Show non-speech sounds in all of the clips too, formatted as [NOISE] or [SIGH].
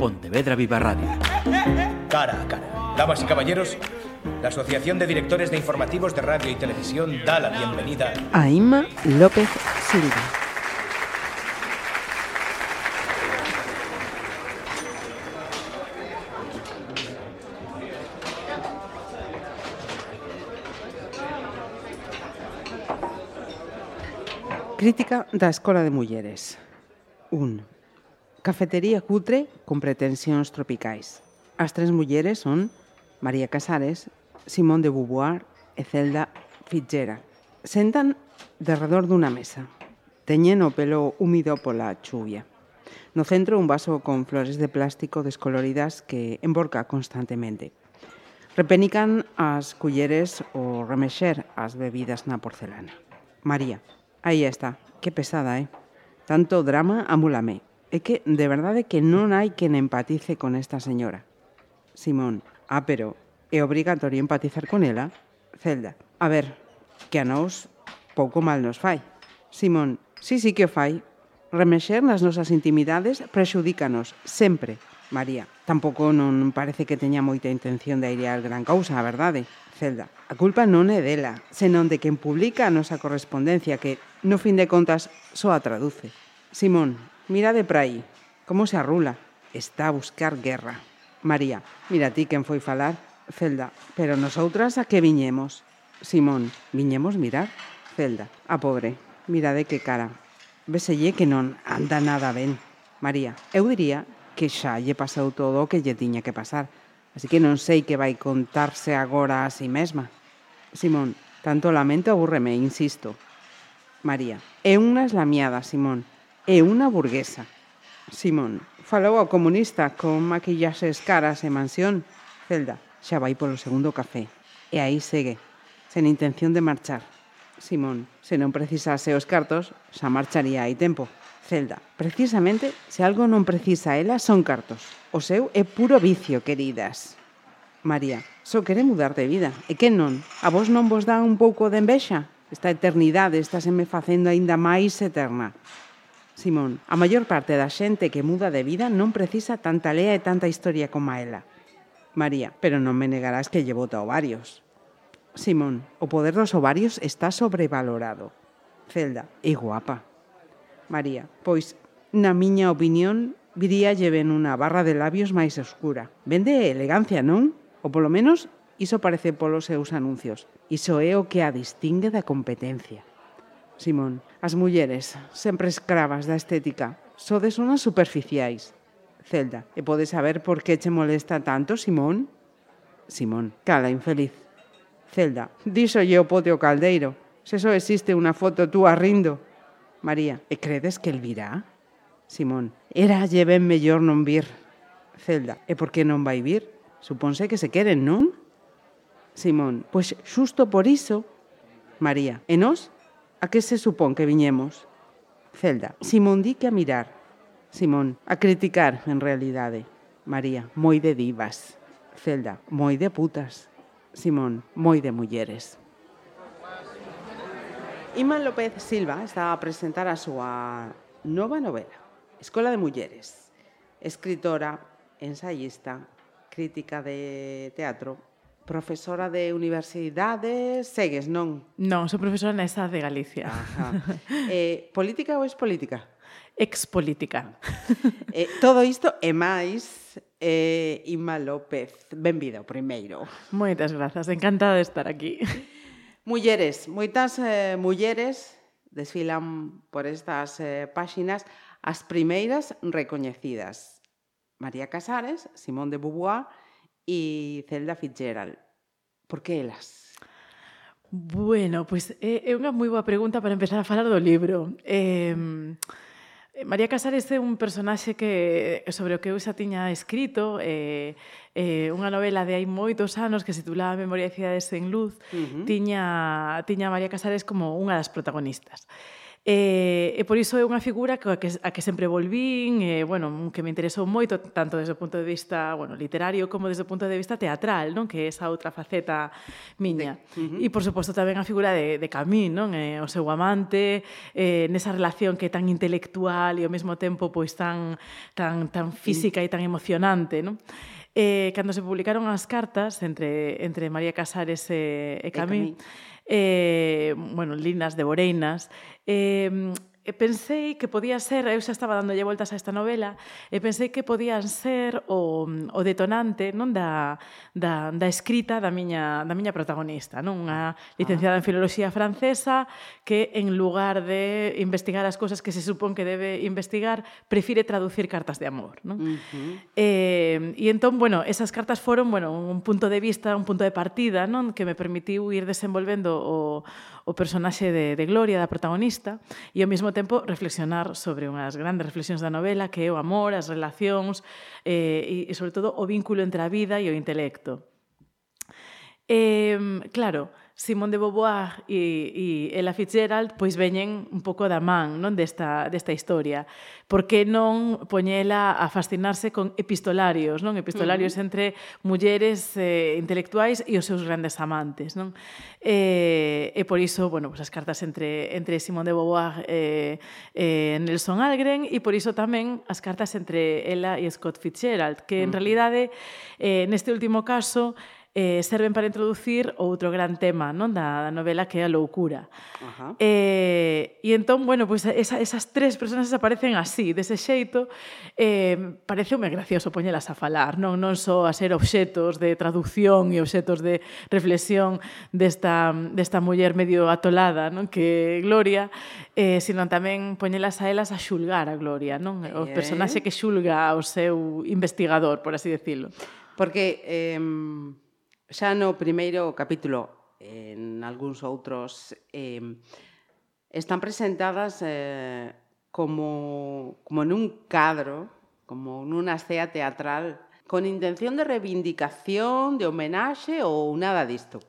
Pontevedra Viva Radio. Cara a cara. Damas y caballeros, la Asociación de Directores de Informativos de Radio y Televisión da la bienvenida a Inma López Silva. Crítica da Escola de Mulleres. 1. Cafetería cutre con pretensións tropicais. As tres mulleres son María Casares, Simón de Beauvoir e Zelda Fitzgerald. Sentan derredor dunha mesa. Teñen o pelo húmido pola chuvia. No centro un vaso con flores de plástico descoloridas que emborca constantemente. Repenican as culleres o remexer as bebidas na porcelana. María, aí está, que pesada, eh? Tanto drama, amúlame. É que de verdade que non hai quen empatice con esta señora. Simón, ah, pero é obrigatorio empatizar con ela? Zelda, a ver, que a nós pouco mal nos fai. Simón, sí, sí que o fai. Remexer nas nosas intimidades prexudícanos, sempre. María, tampouco non parece que teña moita intención de airear gran cousa, a verdade. Zelda, a culpa non é dela, senón de quen publica a nosa correspondencia que, no fin de contas, só a traduce. Simón, Mira de aí, como se arrula. Está a buscar guerra. María, mira ti quen foi falar. Celda, pero nosoutras a que viñemos? Simón, viñemos mirar. Celda, a pobre, mirade que cara. Veselle que non anda nada ben. María, eu diría que xa lle pasou todo o que lle tiña que pasar. Así que non sei que vai contarse agora a si mesma. Simón, tanto lamento aburreme, insisto. María, é unha eslamiada, Simón e unha burguesa. Simón falou ao comunista con maquillaxes caras e mansión. Celda xa vai polo segundo café. E aí segue, sen intención de marchar. Simón, se non precisase os cartos, xa marcharía hai tempo. Celda, precisamente, se algo non precisa ela, son cartos. O seu é puro vicio, queridas. María, só quere mudar de vida. E que non? A vos non vos dá un pouco de envexa? Esta eternidade está me facendo aínda máis eterna. Simón, a maior parte da xente que muda de vida non precisa tanta lea e tanta historia como a ela. María, pero non me negarás que lle vota ovarios. Simón, o poder dos ovarios está sobrevalorado. Celda, e guapa. María, pois, na miña opinión, viría lleven unha barra de labios máis oscura. Vende elegancia, non? Ou polo menos, iso parece polos seus anuncios. Iso é o que a distingue da competencia. Simón, as mulleres, sempre escravas da estética, sodes unhas superficiais. Celda, e podes saber por que che molesta tanto, Simón? Simón, cala, infeliz. Celda, díxolle o pote o caldeiro. Se só existe unha foto túa rindo. María, e credes que el virá? Simón, era lle ben mellor non vir. Celda, e por que non vai vir? Supónse que se queren, non? Simón, pois xusto por iso. María, e nós A que se supón que viñemos? Celda, Simón di que a mirar. Simón, a criticar, en realidade. María, moi de divas. Celda, moi de putas. Simón, moi de mulleres. Ima López Silva está a presentar a súa nova novela, Escola de Mulleres. Escritora, ensayista, crítica de teatro Profesora de universidade, segues, non? Non, sou profesora na ESA de Galicia. Ajá. [LAUGHS] Eh, política ou expolítica? Expolítica. [LAUGHS] Eh, todo isto e máis eh, Ima López. Benvida, o primeiro. Moitas grazas, encantada de estar aquí. Mulleres, moitas eh, mulleres desfilan por estas eh, páxinas as primeiras recoñecidas. María Casares, Simón de Beauvoir, e Zelda Fitzgerald. Por que elas? Bueno, pois é, eh, é eh, unha moi boa pregunta para empezar a falar do libro. Eh, María Casares é un personaxe que eh, sobre o que eu xa tiña escrito eh, eh, unha novela de hai moitos anos que se titulaba Memoria de Cidades sen Luz uh -huh. tiña, tiña María Casares como unha das protagonistas. E, e por iso é unha figura que, a que, a que sempre volvín, e, bueno, que me interesou moito, tanto desde o punto de vista bueno, literario como desde o punto de vista teatral, non? que é esa outra faceta miña. Sí. Uh -huh. E, por suposto, tamén a figura de, de Camín, non? E, o seu amante, eh, nesa relación que é tan intelectual e ao mesmo tempo pois tan, tan, tan física sí. e tan emocionante. Non? Eh, cando se publicaron as cartas entre, entre María Casares e, e Camín, e Camín eh, bueno, linas de Boreinas, eh, e pensei que podía ser, eu xa estaba dándolle voltas a esta novela, e pensei que podían ser o, o detonante non da, da, da escrita da miña, da miña protagonista, non unha ah. licenciada ah. en filoloxía francesa que en lugar de investigar as cousas que se supón que debe investigar, prefire traducir cartas de amor. Non? Uh -huh. eh, e entón, bueno, esas cartas foron bueno, un punto de vista, un punto de partida non que me permitiu ir desenvolvendo o, o personaxe de, de Gloria, da protagonista, e ao mesmo tempo reflexionar sobre unhas grandes reflexións da novela que é o amor, as relacións eh, e, e sobre todo o vínculo entre a vida e o intelecto. Eh, claro, Simón de Beauvoir e, e Ella Fitzgerald pois veñen un pouco da man non desta, desta historia. Por que non poñela a fascinarse con epistolarios, non epistolarios uh -huh. entre mulleres eh, intelectuais e os seus grandes amantes. Non? Eh, e por iso, bueno, pues as cartas entre, entre Simón de Beauvoir e eh, eh, Nelson Algren e por iso tamén as cartas entre ela e Scott Fitzgerald, que en uh -huh. realidade eh, neste último caso eh, serven para introducir outro gran tema non da, da novela que é a loucura. Ajá. Eh, e entón, bueno, pois pues esa, esas tres personas aparecen así, dese xeito, eh, pareceume gracioso poñelas a falar, non non só a ser obxetos de traducción e obxetos de reflexión desta, desta muller medio atolada, non que Gloria, eh, sino tamén poñelas a elas a xulgar a Gloria, non? O personaxe que xulga ao seu investigador, por así decirlo. Porque eh, xa no primeiro capítulo, en algúns outros, eh, están presentadas eh, como, como nun cadro, como nunha escea teatral, con intención de reivindicación, de homenaxe ou nada disto.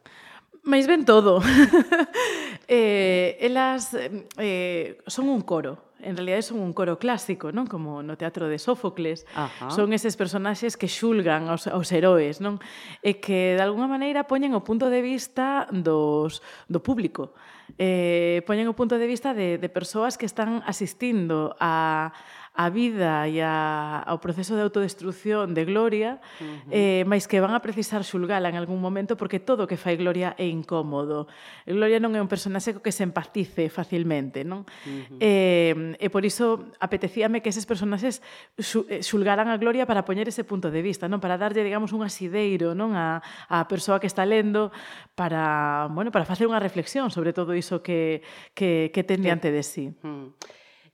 Mais ben todo. [LAUGHS] eh, elas eh, son un coro, en realidade son un coro clásico, non? Como no teatro de Sófocles. Ajá. Son eses personaxes que xulgan aos, aos heróis, non? E que, de alguna maneira, poñen o punto de vista dos, do público. Eh, poñen o punto de vista de, de persoas que están asistindo a, a vida e a, ao proceso de autodestrucción de Gloria, uh -huh. eh, máis que van a precisar xulgala en algún momento porque todo o que fai Gloria é incómodo. Gloria non é un personaxe co que se empatice facilmente, non? Uh -huh. eh, e por iso apetecíame que eses personaxes eh, xulgaran a Gloria para poñer ese punto de vista, non? Para darlle, digamos, un asideiro, non? A, a persoa que está lendo para, bueno, para facer unha reflexión sobre todo iso que, que, que ten diante de sí. Uh -huh.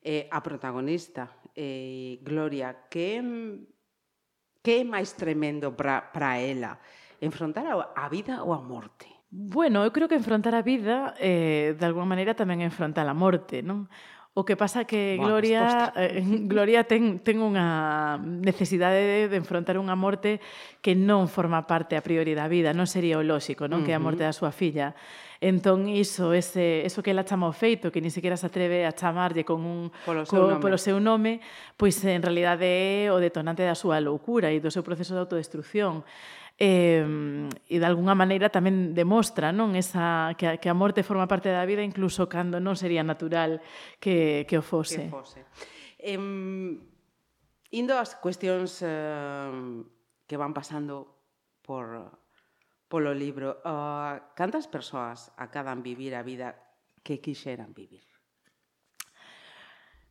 eh, a protagonista eh, Gloria, que, que é máis tremendo para ela? Enfrontar a vida ou a morte? Bueno, eu creo que enfrontar a vida, eh, de alguma maneira, tamén enfrontar a morte, non? O que pasa que bueno, Gloria [LAUGHS] eh, Gloria ten ten unha necesidade de, de enfrontar unha morte que non forma parte a priori da vida, non sería o lóxico, non, uh -huh. que é a morte da súa filla. Entón, iso, ese, eso que ela chama o feito, que ni siquiera se atreve a chamarlle con un, polo, seu co, nome. polo seu nome, pois en realidade é o detonante da súa loucura e do seu proceso de autodestrucción eh, e de alguna maneira tamén demostra non esa que a, que a morte forma parte da vida incluso cando non sería natural que, que o fose. Que fose. Eh, indo ás cuestións eh, que van pasando por polo libro. Uh, cantas persoas acaban vivir a vida que quixeran vivir?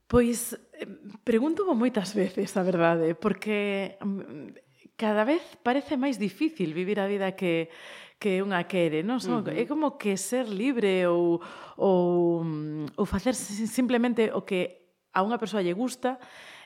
Pois eh, pregúntomo moitas veces, a verdade, porque mm, cada vez parece máis difícil vivir a vida que que unha quere, non? Son, uh -huh. É como que ser libre ou, ou, mm, ou facer simplemente o que a unha persoa lle gusta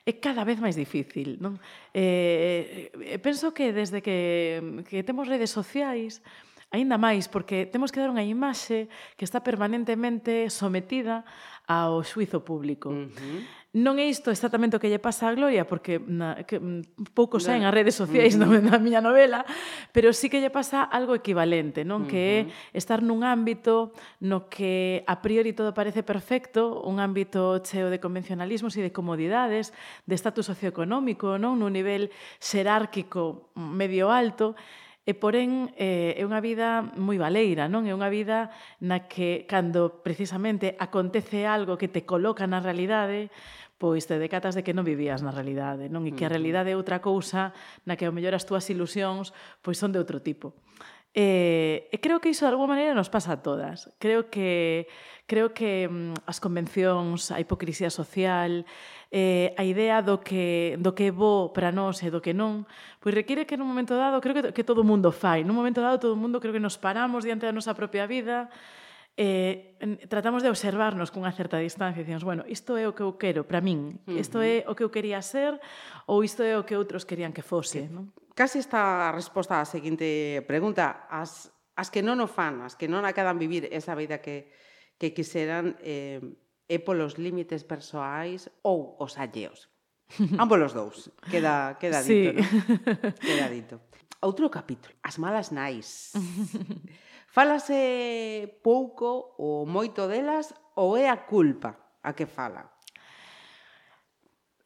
é cada vez máis difícil, non? Eh, eh, eh, penso que desde que, que temos redes sociais, Ainda máis, porque temos que dar unha imaxe que está permanentemente sometida ao xuízo público. Uh -huh. Non é isto exactamente o que lle pasa a Gloria, porque na, que, mm, pouco saen as redes sociais uh -huh. da miña novela, pero sí que lle pasa algo equivalente, non? Uh -huh. Que é estar nun ámbito no que a priori todo parece perfecto, un ámbito cheo de convencionalismos e de comodidades, de estatus socioeconómico, non? Nun nivel xerárquico medio alto, E, porén, eh, é unha vida moi valeira, non? É unha vida na que, cando precisamente acontece algo que te coloca na realidade, pois te decatas de que non vivías na realidade, non? E que a realidade é outra cousa na que ao mellor as túas ilusións pois son de outro tipo. E, e creo que iso de alguma maneira nos pasa a todas. Creo que creo que mm, as convencións, a hipocrisía social, eh, a idea do que, do que é bo para nós e do que non, pois require que nun momento dado, creo que, que todo o mundo fai, nun momento dado todo o mundo creo que nos paramos diante da nosa propia vida, eh, tratamos de observarnos cunha certa distancia e dicimos, bueno, isto é o que eu quero para min, isto é o que eu quería ser ou isto é o que outros querían que fose. Non? Casi está a resposta á seguinte pregunta. As, as que non o fan, as que non acadan vivir esa vida que, que quiseran, eh, é polos límites persoais ou os alleos. [LAUGHS] Ambos os dous. Queda, queda dito, sí. non? Queda dito. Outro capítulo. As malas nais. [LAUGHS] Fálase pouco ou moito delas ou é a culpa a que fala?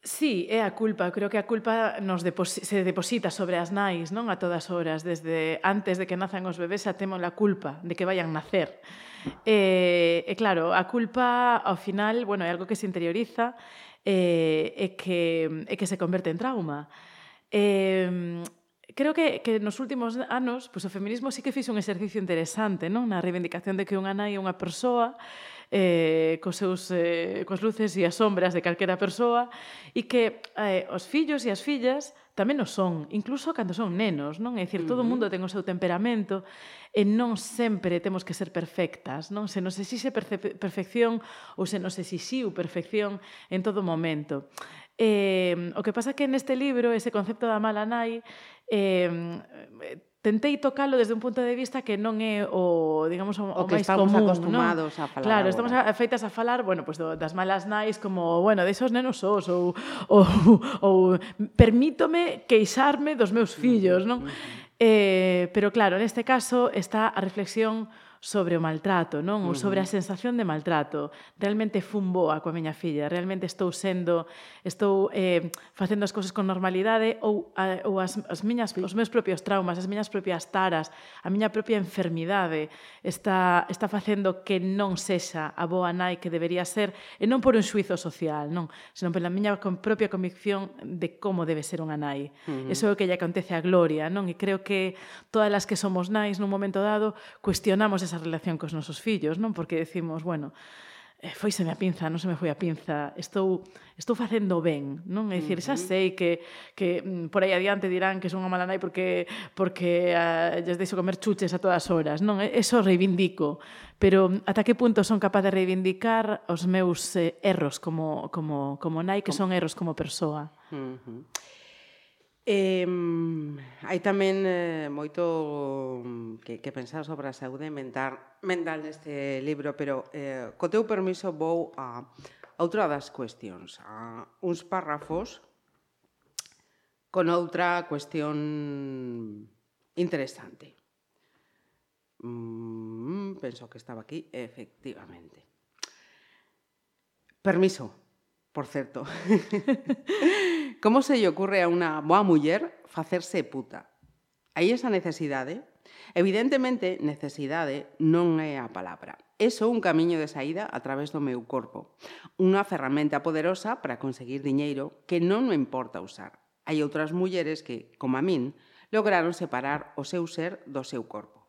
Sí, é a culpa. Creo que a culpa nos deposi se deposita sobre as nais, non? A todas horas, desde antes de que nazan os bebés, xa temos a culpa de que vayan nacer. E, e claro, a culpa, ao final, bueno, é algo que se interioriza e, e, que, e que se converte en trauma. E, creo que, que nos últimos anos pues, o feminismo sí que fixe un exercicio interesante non na reivindicación de que unha nai é unha persoa eh, cos seus, eh, cos luces e as sombras de calquera persoa e que eh, os fillos e as fillas tamén o son, incluso cando son nenos, non? É dicir, todo o mundo ten o seu temperamento e non sempre temos que ser perfectas, non? Se nos exixe perfección ou se nos exixiu perfección en todo momento. Eh, o que pasa que neste libro, ese concepto da mala nai, eh, tentei tocalo desde un punto de vista que non é o, digamos, o, o, que máis estamos común, acostumados non? a falar. Claro, agora. estamos a, feitas a falar, bueno, pues do, das malas nais como, bueno, de esos nenos sos ou, ou, ou permítome queixarme dos meus fillos, non? Eh, pero claro, neste caso está a reflexión sobre o maltrato, non? Ou sobre a sensación de maltrato. Realmente fun boa coa miña filla, realmente estou sendo, estou eh, facendo as cousas con normalidade ou, a, ou as, as miñas, sí. os meus propios traumas, as miñas propias taras, a miña propia enfermidade está, está facendo que non sexa a boa nai que debería ser, e non por un suizo social, non? Senón pola miña propia convicción de como debe ser unha nai. Uh -huh. Eso é o que lle acontece a Gloria, non? E creo que todas as que somos nais nun momento dado cuestionamos esa esa relación cos nosos fillos, non? Porque decimos, bueno, eh, foiseme a pinza, non se me foi a pinza, estou, estou facendo ben, non? É dicir, xa sei que, que mm, por aí adiante dirán que son unha mala nai porque, porque a, lles deixo comer chuches a todas horas, non? Eso reivindico, pero ata que punto son capaz de reivindicar os meus eh, erros como, como, como nai, que son erros como persoa? Uh -huh. Eh, hai tamén eh, moito mm, que, que pensar sobre a saúde mental, mental neste libro, pero eh, co teu permiso vou a, a outra das cuestións, a uns párrafos con outra cuestión interesante. Mm, penso que estaba aquí, efectivamente. Permiso, por certo. [LAUGHS] Como se lle ocurre a unha boa muller facerse puta? Hai esa necesidade, evidentemente, necesidade non é a palabra. É só un camiño de saída a través do meu corpo. Unha ferramenta poderosa para conseguir diñeiro que non me importa usar. Hai outras mulleres que, como a min, lograron separar o seu ser do seu corpo.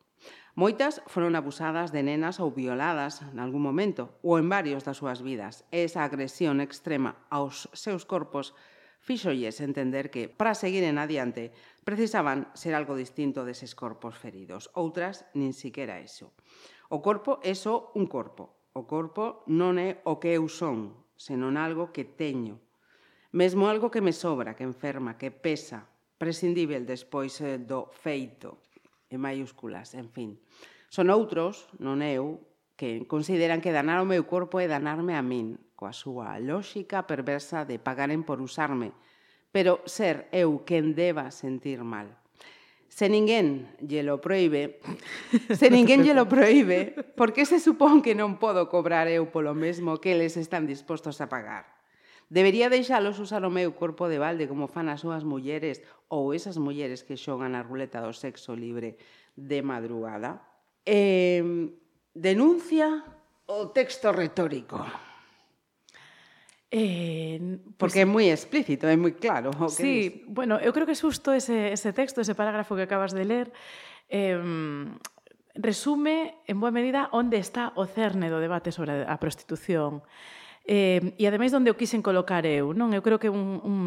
Moitas foron abusadas de nenas ou violadas en algún momento ou en varios das súas vidas. Esa agresión extrema aos seus corpos fixolles entender que, para seguir en adiante, precisaban ser algo distinto deses corpos feridos. Outras, nin siquiera eso. O corpo é só un corpo. O corpo non é o que eu son, senón algo que teño. Mesmo algo que me sobra, que enferma, que pesa, prescindível despois eh, do feito, en maiúsculas, en fin. Son outros, non eu, que consideran que danar o meu corpo é danarme a min, coa súa lóxica perversa de pagaren por usarme, pero ser eu quen deba sentir mal. Se ninguén llelo proíbe, [LAUGHS] se ninguén llelo proíbe, por que se supón que non podo cobrar eu polo mesmo que eles están dispostos a pagar? Debería deixalos usar o meu corpo de balde como fan as súas mulleres ou esas mulleres que xogan a ruleta do sexo libre de madrugada? Eh, denuncia o texto retórico. Eh, pues, Porque é moi explícito, é moi claro. O que sí, dice. bueno, eu creo que xusto ese, ese texto, ese parágrafo que acabas de ler, eh, resume en boa medida onde está o cerne do debate sobre a prostitución. Eh, e ademais onde o quixen colocar eu, non? Eu creo que un, un,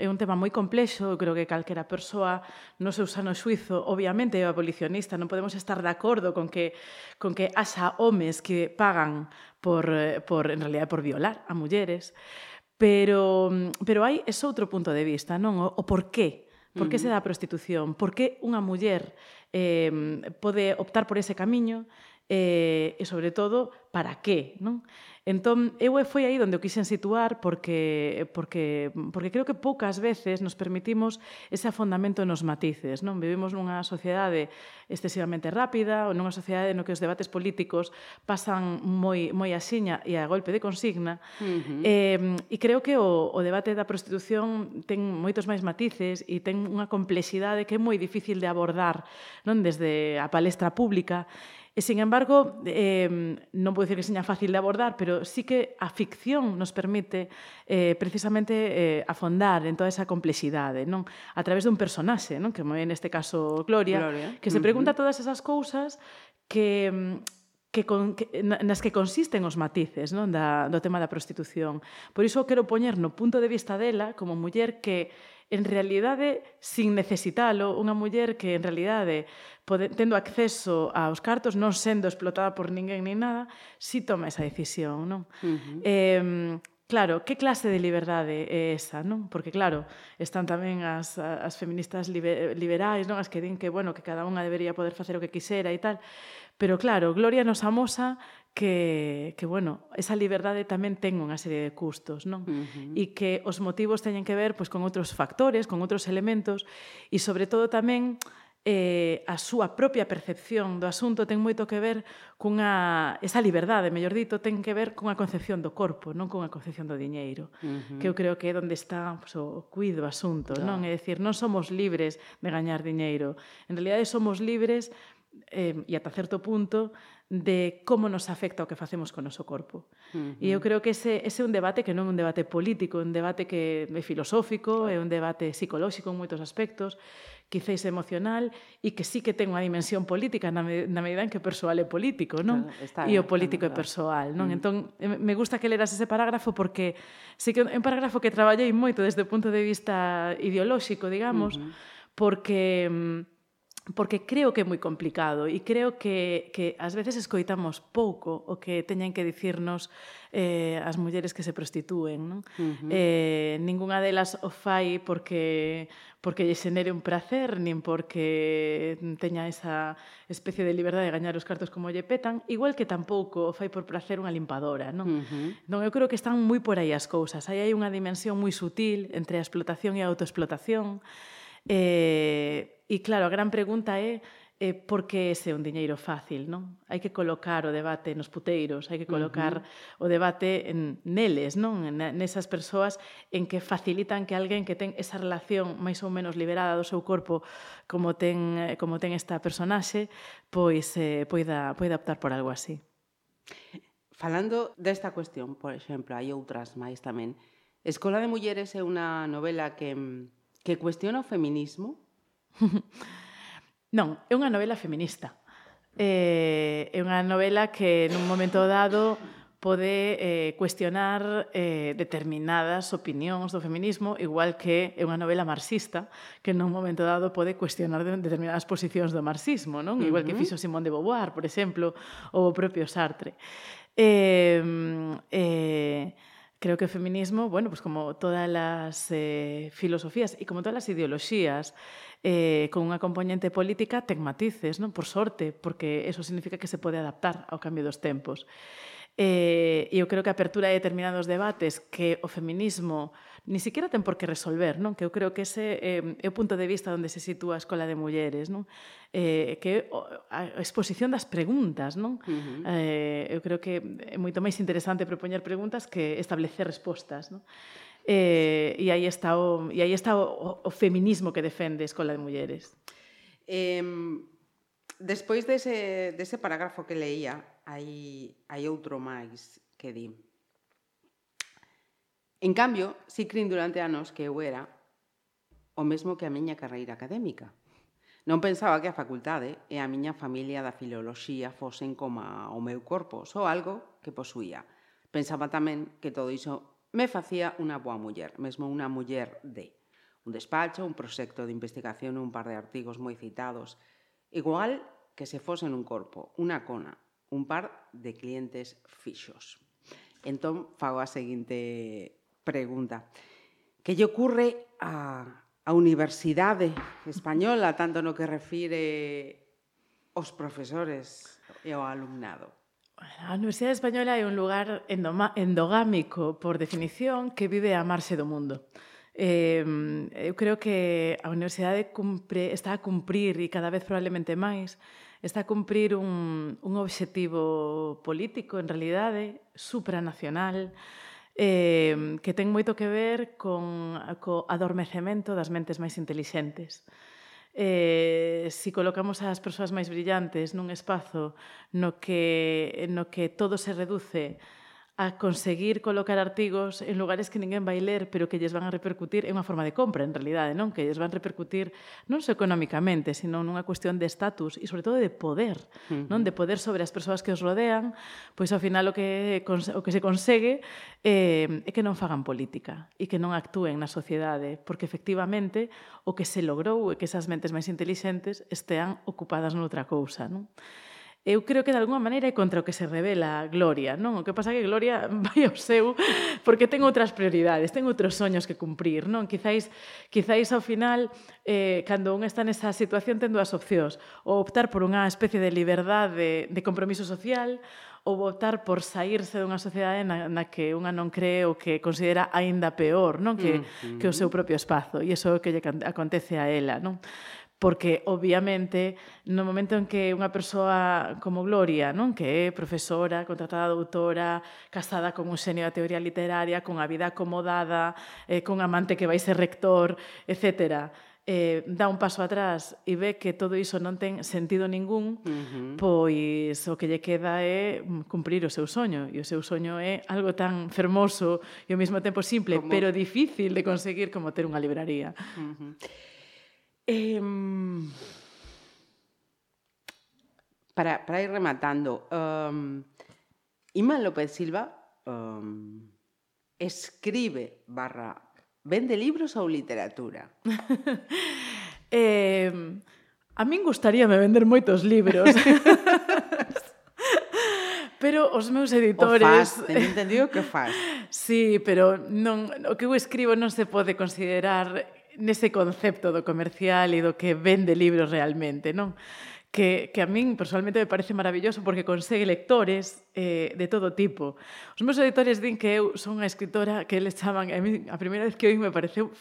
é un tema moi complexo, eu creo que calquera persoa no seu sano xuizo, obviamente é abolicionista, non podemos estar de acordo con que con que haxa homes que pagan por, eh, por en realidad por violar a mulleres. Pero, pero hai ese outro punto de vista, non? O, o por qué? Por que se dá a prostitución? Por que unha muller eh, pode optar por ese camiño e, e sobre todo, para qué, non? Entón, eu foi aí onde o quixen situar porque, porque, porque creo que poucas veces nos permitimos ese afondamento nos matices. Non? Vivimos nunha sociedade excesivamente rápida ou nunha sociedade no que os debates políticos pasan moi, moi a xiña e a golpe de consigna. Uh -huh. eh, e creo que o, o debate da prostitución ten moitos máis matices e ten unha complexidade que é moi difícil de abordar non desde a palestra pública E, sin embargo, eh, non vou dicir que seña fácil de abordar, pero sí que a ficción nos permite eh, precisamente eh, afondar en toda esa complexidade, non? A través dun personaxe, non? Que moi neste caso Gloria, Gloria. que se pregunta uh -huh. todas esas cousas que que, con, que nas que consisten os matices non? Da, do tema da prostitución. Por iso quero poñer no punto de vista dela como muller que en realidade, sin necesitalo, unha muller que en realidade, pode, tendo acceso aos cartos, non sendo explotada por ninguén nin nada, si toma esa decisión, non? Uh -huh. eh, Claro, que clase de liberdade é esa, non? Porque claro, están tamén as, as feministas liber, liberais, non? As que din que, bueno, que cada unha debería poder facer o que quisera e tal. Pero claro, Gloria nos amosa que, que bueno, esa liberdade tamén ten unha serie de custos, non? Uh -huh. E que os motivos teñen que ver pois con outros factores, con outros elementos e sobre todo tamén eh, a súa propia percepción do asunto ten moito que ver cunha esa liberdade, mellor dito, ten que ver cunha concepción do corpo, non cunha concepción do diñeiro, uh -huh. que eu creo que é onde está pues, o cuido asunto, yeah. non? É dicir, non somos libres de gañar diñeiro. En realidade somos libres eh, e ata certo punto de como nos afecta o que facemos con o noso corpo. Uh -huh. E eu creo que ese, ese é un debate que non é un debate político, é un debate que é filosófico, é un debate psicolóxico en moitos aspectos, quizáis emocional, e que sí que ten unha dimensión política na, me, na medida en que o persoal é político, non? Claro, está, e o político é persoal, non? Uh -huh. Entón, eh, me gusta que leras ese parágrafo porque sí que é un parágrafo que traballei moito desde o punto de vista ideolóxico, digamos, uh -huh. porque mm, porque creo que é moi complicado e creo que, que ás veces escoitamos pouco o que teñen que dicirnos eh, as mulleres que se prostitúen. Non? Uh -huh. eh, ningunha delas o fai porque, porque lle xenere un placer, nin porque teña esa especie de liberdade de gañar os cartos como lle petan, igual que tampouco o fai por placer unha limpadora. Non? Uh -huh. non eu creo que están moi por aí as cousas. Aí hai unha dimensión moi sutil entre a explotación e a autoexplotación, Eh, e, e claro, a gran pregunta é eh, por que ese é un diñeiro fácil, non? Hai que colocar o debate nos puteiros, hai que colocar uh -huh. o debate en, neles, non? En, nesas persoas en que facilitan que alguén que ten esa relación máis ou menos liberada do seu corpo como ten, eh, como ten esta personaxe, pois eh, poida, poida optar por algo así. Falando desta cuestión, por exemplo, hai outras máis tamén. Escola de Mulleres é unha novela que mm, que cuestiona o feminismo? [LAUGHS] non, é unha novela feminista. Eh, é unha novela que nun momento dado pode eh, cuestionar eh, determinadas opinións do feminismo, igual que é unha novela marxista que nun momento dado pode cuestionar determinadas posicións do marxismo, non? Igual uh -huh. que fixo Simón de Beauvoir, por exemplo, ou o propio Sartre. Eh, eh, Creo que el feminismo, bueno, pues como todas las eh, filosofías e como todas las ideoloxías eh, con unha componente política, ten matices, non? Por sorte, porque eso significa que se pode adaptar ao cambio dos tempos. Eh, eu creo que a apertura de determinados debates que o feminismo ni siquiera ten por que resolver, non? Que eu creo que ese eh, é o punto de vista onde se sitúa a Escola de Mulleres, non? Eh, que a exposición das preguntas, non? Uh -huh. eh, eu creo que é moito máis interesante propoñer preguntas que establecer respostas, non? Eh, e aí está o, e aí está o, o, feminismo que defende a Escola de Mulleres. Eh, despois dese, dese parágrafo que leía, hai, hai outro máis que di En cambio, si crin durante anos que eu era o mesmo que a miña carreira académica. Non pensaba que a facultade e a miña familia da filoloxía fosen como o meu corpo, só algo que posuía. Pensaba tamén que todo iso me facía unha boa muller, mesmo unha muller de un despacho, un proxecto de investigación, un par de artigos moi citados, igual que se fosen un corpo, unha cona, un par de clientes fixos. Entón, fago a seguinte pregunta. Que lle ocurre a, a universidade española, tanto no que refire os profesores e ao alumnado? A Universidade Española é un lugar endogámico, por definición, que vive a marxe do mundo. Eh, eu creo que a universidade cumpre, está a cumprir e cada vez probablemente máis está a cumprir un, un obxectivo político en realidade supranacional eh, que ten moito que ver con co adormecemento das mentes máis intelixentes. Eh, si colocamos ás persoas máis brillantes nun espazo no que, no que todo se reduce a conseguir colocar artigos en lugares que ninguén vai ler, pero que lles van a repercutir é unha forma de compra, en realidade, non? Que lles van a repercutir non só económicamente, sino nunha cuestión de estatus e, sobre todo, de poder, uh -huh. non? De poder sobre as persoas que os rodean, pois, ao final, o que, o que se consegue eh, é que non fagan política e que non actúen na sociedade, porque, efectivamente, o que se logrou é que esas mentes máis intelixentes estean ocupadas noutra cousa, non? eu creo que de alguma maneira é contra o que se revela Gloria, non? O que pasa é que Gloria [LAUGHS] vai ao seu porque ten outras prioridades, ten outros soños que cumprir, non? Quizáis, quizáis ao final, eh, cando un está nesa situación, ten dúas opcións. Ou optar por unha especie de liberdade de, de compromiso social, ou optar por saírse dunha sociedade na, na que unha non cree o que considera aínda peor, non? Que, mm -hmm. que o seu mm. propio espazo. E iso é o que lle acontece a ela, non? porque obviamente no momento en que unha persoa como Gloria, non, que é profesora, contratada doutora, casada con un xenio da teoría literaria, con a vida acomodada, eh, con amante que vai ser rector, etc., eh, dá un paso atrás e ve que todo iso non ten sentido ningún, uh -huh. pois o que lle queda é cumprir o seu soño. E o seu soño é algo tan fermoso e ao mesmo tempo simple, como... pero difícil de conseguir como ter unha libraría. Uh -huh. Eh, para, para, ir rematando, um, Iman López Silva um, escribe barra vende libros ou literatura? [LAUGHS] eh, a min gustaríame vender moitos libros. [LAUGHS] pero os meus editores... O faz, ten entendido que faz. [LAUGHS] sí, pero non, o que eu escribo non se pode considerar nese concepto do comercial e do que vende libros realmente, non? Que, que a min personalmente me parece maravilloso porque consegue lectores eh, de todo tipo. Os meus editores din que eu son unha escritora que eles chaman, a, mí, a primeira vez que oí me pareceu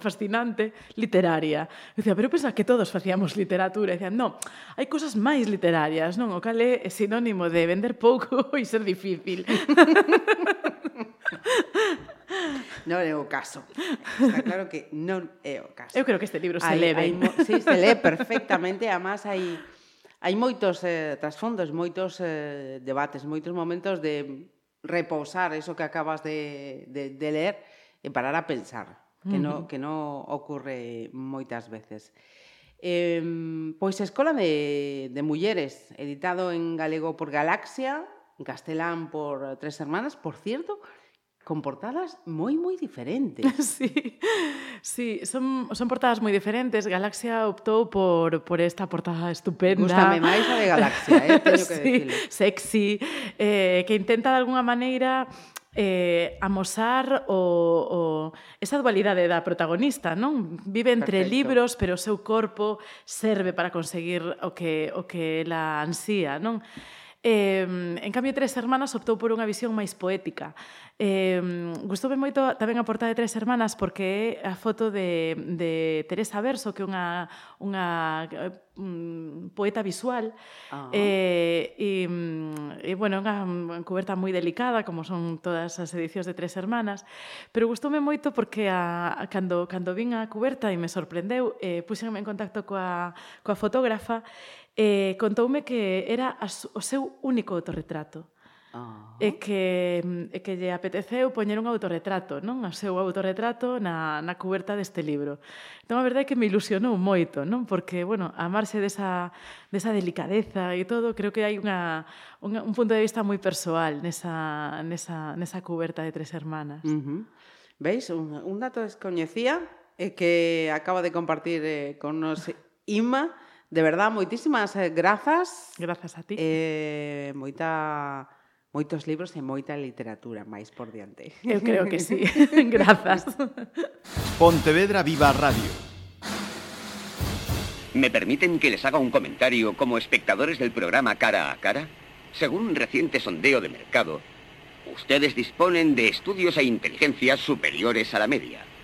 fascinante, literaria. Eu dicía, pero pensa que todos facíamos literatura. E dicían, non, hai cousas máis literarias, non? O cal é sinónimo de vender pouco [LAUGHS] e ser difícil. [LAUGHS] non é o caso. Está claro que non é o caso. Eu creo que este libro se hai, lee ben. Sí, se lee [LAUGHS] perfectamente, además hai hai moitos eh, trasfondos, moitos eh, debates, moitos momentos de repousar eso que acabas de, de, de ler e parar a pensar, que no, uh -huh. que no ocorre moitas veces. Eh, pois Escola de, de Mulleres, editado en galego por Galaxia, en castelán por Tres Hermanas, por cierto, con portadas moi moi diferentes. [LAUGHS] Sí. Sí, son son portadas moi diferentes. Galaxia optou por por esta portada estupenda. Gústame máis a de Galaxia, eh, teño que [LAUGHS] sí, decirlo. Sexy, eh que intenta de algunha maneira eh, amosar o, o esa dualidade da protagonista, non? Vive entre Perfecto. libros, pero o seu corpo serve para conseguir o que o que ela ansía, non? Eh, en cambio, Tres Hermanas optou por unha visión máis poética. Eh, gustoume moito tamén a portada de Tres Hermanas porque é a foto de, de Teresa Verso, que é unha, unha um, poeta visual. Ah. Eh, e, mm, e, bueno, unha coberta moi delicada, como son todas as edicións de Tres Hermanas. Pero gustoume moito porque a, a, cando, cando vin a coberta e me sorprendeu, eh, puxenme en contacto coa, coa fotógrafa e contoume que era o seu único autorretrato. Ah. E que, e que lle apeteceu poñer un autorretrato, non? O seu autorretrato na, na cuberta deste libro. Entón, a verdade é que me ilusionou moito, non? Porque, bueno, a marxe desa, desa delicadeza e todo, creo que hai unha, unha, un punto de vista moi persoal nesa, nesa, nesa cuberta de Tres Hermanas. Uh -huh. Veis, un, un dato descoñecía e que acaba de compartir eh, con nos Ima, De verdad, moitísimas eh, grazas. Grazas a ti. Eh, moita moitos libros e moita literatura máis por diante. Eu creo que sí. [LAUGHS] Grazas. Pontevedra Viva Radio. ¿Me permiten que les haga un comentario como espectadores del programa Cara a Cara? Según un reciente sondeo de mercado, ustedes disponen de estudios e inteligencias superiores a la media.